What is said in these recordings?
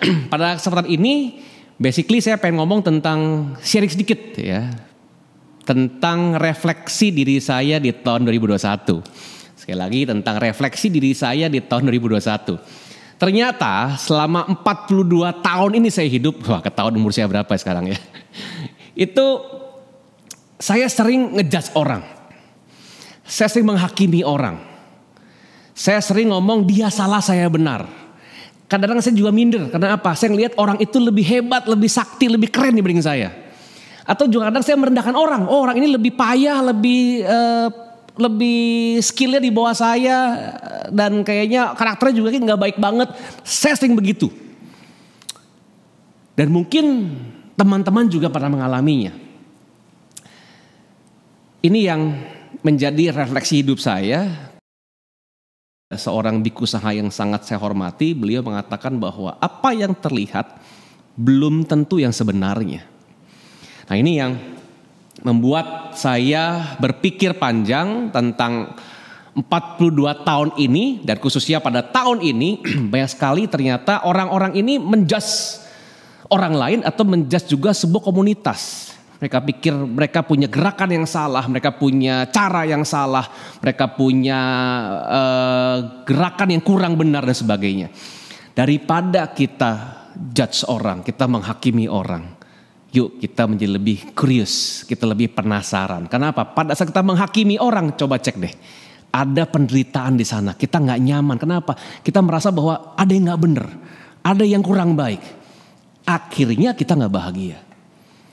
pada kesempatan ini basically saya pengen ngomong tentang sharing sedikit ya tentang refleksi diri saya di tahun 2021. Sekali lagi tentang refleksi diri saya di tahun 2021. Ternyata selama 42 tahun ini saya hidup, wah ketahuan umur saya berapa sekarang ya. Itu saya sering ngejudge orang. Saya sering menghakimi orang. Saya sering ngomong dia salah saya benar Kadang-kadang saya juga minder. Karena apa? Saya ngelihat orang itu lebih hebat, lebih sakti, lebih keren dibanding saya. Atau juga kadang saya merendahkan orang. Oh orang ini lebih payah, lebih uh, lebih skillnya di bawah saya dan kayaknya karakternya juga nggak baik banget. Saya sering begitu. Dan mungkin teman-teman juga pernah mengalaminya. Ini yang menjadi refleksi hidup saya seorang biku saha yang sangat saya hormati, beliau mengatakan bahwa apa yang terlihat belum tentu yang sebenarnya. Nah ini yang membuat saya berpikir panjang tentang 42 tahun ini dan khususnya pada tahun ini banyak sekali ternyata orang-orang ini menjudge orang lain atau menjudge juga sebuah komunitas. Mereka pikir mereka punya gerakan yang salah, mereka punya cara yang salah, mereka punya uh, gerakan yang kurang benar dan sebagainya. Daripada kita judge orang, kita menghakimi orang. Yuk kita menjadi lebih curious, kita lebih penasaran. Kenapa? Pada saat kita menghakimi orang, coba cek deh. Ada penderitaan di sana, kita nggak nyaman. Kenapa? Kita merasa bahwa ada yang nggak benar, ada yang kurang baik. Akhirnya kita nggak bahagia.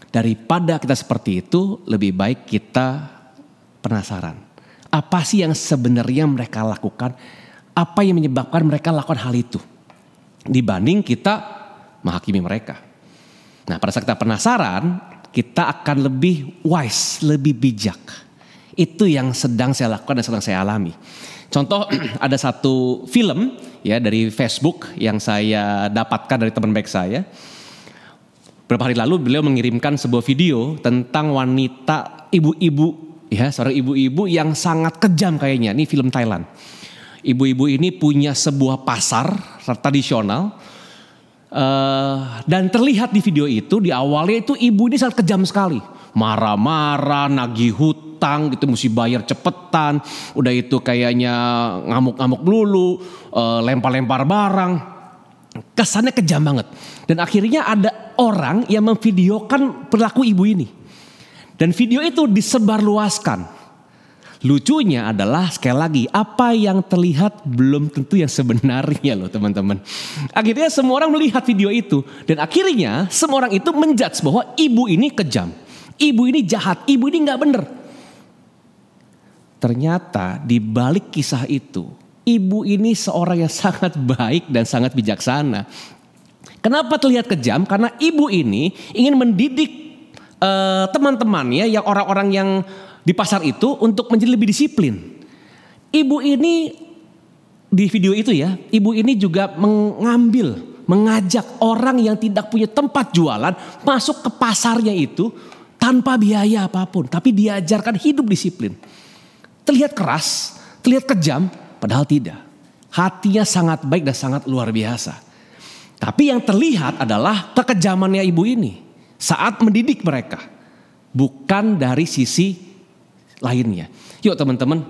Daripada kita seperti itu, lebih baik kita penasaran. Apa sih yang sebenarnya mereka lakukan? Apa yang menyebabkan mereka lakukan hal itu? Dibanding kita menghakimi mereka. Nah pada saat kita penasaran, kita akan lebih wise, lebih bijak. Itu yang sedang saya lakukan dan sedang saya alami. Contoh ada satu film ya dari Facebook yang saya dapatkan dari teman baik saya Beberapa hari lalu beliau mengirimkan sebuah video tentang wanita ibu-ibu ya, seorang ibu-ibu yang sangat kejam kayaknya. Ini film Thailand. Ibu-ibu ini punya sebuah pasar tradisional uh, dan terlihat di video itu di awalnya itu ibu ini sangat kejam sekali. Marah-marah, nagih hutang gitu mesti bayar cepetan. Udah itu kayaknya ngamuk-ngamuk dulu, uh, lempar-lempar barang. Kesannya kejam banget. Dan akhirnya ada orang yang memvideokan perilaku ibu ini. Dan video itu disebarluaskan. Lucunya adalah sekali lagi apa yang terlihat belum tentu yang sebenarnya loh teman-teman. Akhirnya semua orang melihat video itu dan akhirnya semua orang itu menjudge bahwa ibu ini kejam, ibu ini jahat, ibu ini nggak bener. Ternyata di balik kisah itu ibu ini seorang yang sangat baik dan sangat bijaksana. Kenapa terlihat kejam? Karena ibu ini ingin mendidik uh, teman-temannya yang orang-orang yang di pasar itu untuk menjadi lebih disiplin. Ibu ini di video itu ya, ibu ini juga mengambil, mengajak orang yang tidak punya tempat jualan masuk ke pasarnya itu tanpa biaya apa pun, tapi diajarkan hidup disiplin. Terlihat keras, terlihat kejam, padahal tidak. Hatinya sangat baik dan sangat luar biasa. Tapi yang terlihat adalah kekejamannya ibu ini saat mendidik mereka. Bukan dari sisi lainnya. Yuk teman-teman,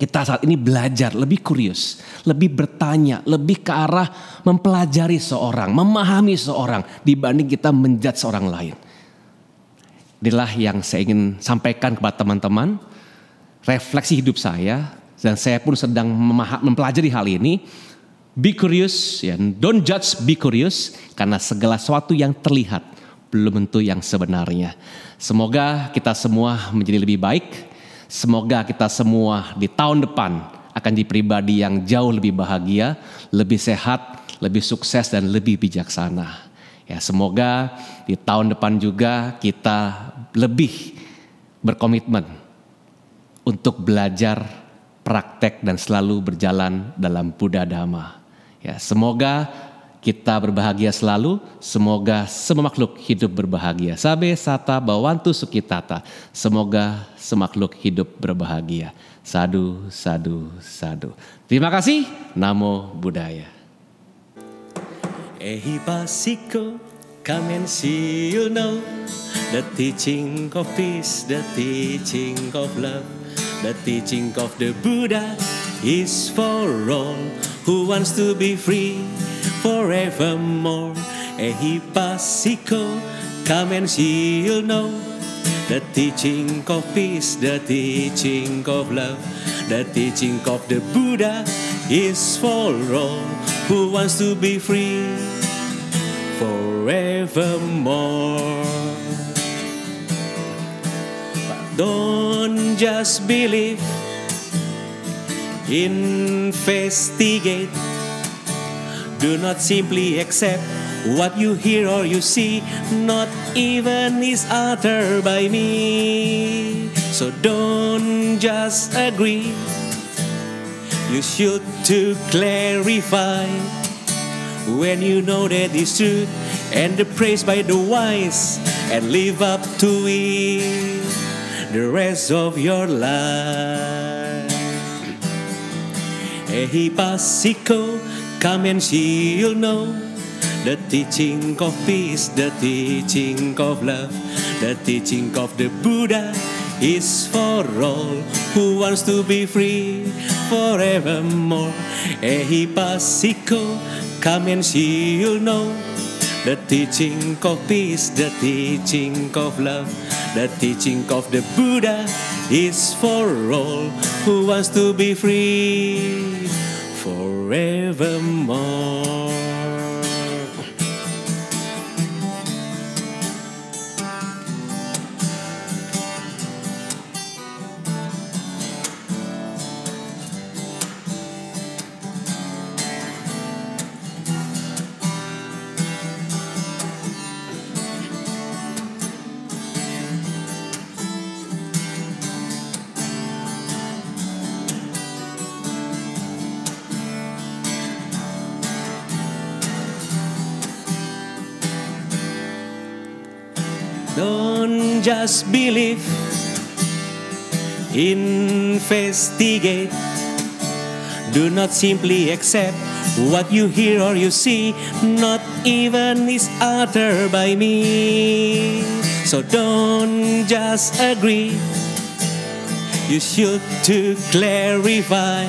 kita saat ini belajar lebih kurius, lebih bertanya, lebih ke arah mempelajari seorang, memahami seorang dibanding kita menjat seorang lain. Inilah yang saya ingin sampaikan kepada teman-teman, refleksi hidup saya dan saya pun sedang mempelajari hal ini Be curious, ya. Don't judge, be curious. Karena segala sesuatu yang terlihat belum tentu yang sebenarnya. Semoga kita semua menjadi lebih baik. Semoga kita semua di tahun depan akan jadi pribadi yang jauh lebih bahagia, lebih sehat, lebih sukses dan lebih bijaksana. Ya, semoga di tahun depan juga kita lebih berkomitmen untuk belajar, praktek dan selalu berjalan dalam Buddha Dhamma. Ya, semoga kita berbahagia selalu, semoga semua makhluk hidup berbahagia. Sabe sata bawantu sukitata. Semoga semakhluk hidup berbahagia. Sadu, sadu, sadu. Terima kasih. Namo Buddhaya. Ehipasiko, come and you'll know the teaching of peace, the teaching of love, the teaching of the Buddha is for all who wants to be free forevermore. Ehipasiko, come and see, you'll know the teaching of peace, the teaching of love, the teaching of the Buddha is for all who wants to be free forevermore. Don't just believe, investigate. Do not simply accept what you hear or you see, not even is uttered by me. So don't just agree. You should to clarify when you know that it's true and the praise by the wise and live up to it the rest of your life. Ehipasiko, come and see, you'll know the teaching of peace, the teaching of love, the teaching of the Buddha is for all who wants to be free forevermore. Ehipasiko, come and see, you'll know the teaching of peace, the teaching of love, the teaching of the Buddha is for all who wants to be free forevermore. Don't just believe, investigate. Do not simply accept what you hear or you see, not even is uttered by me. So don't just agree. You should to clarify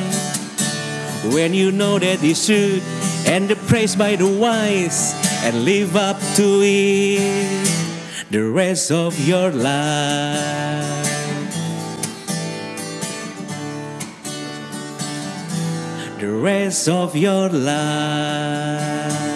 when you know that it's true and the praise by the wise and live up to it the rest of your life. The rest of your life.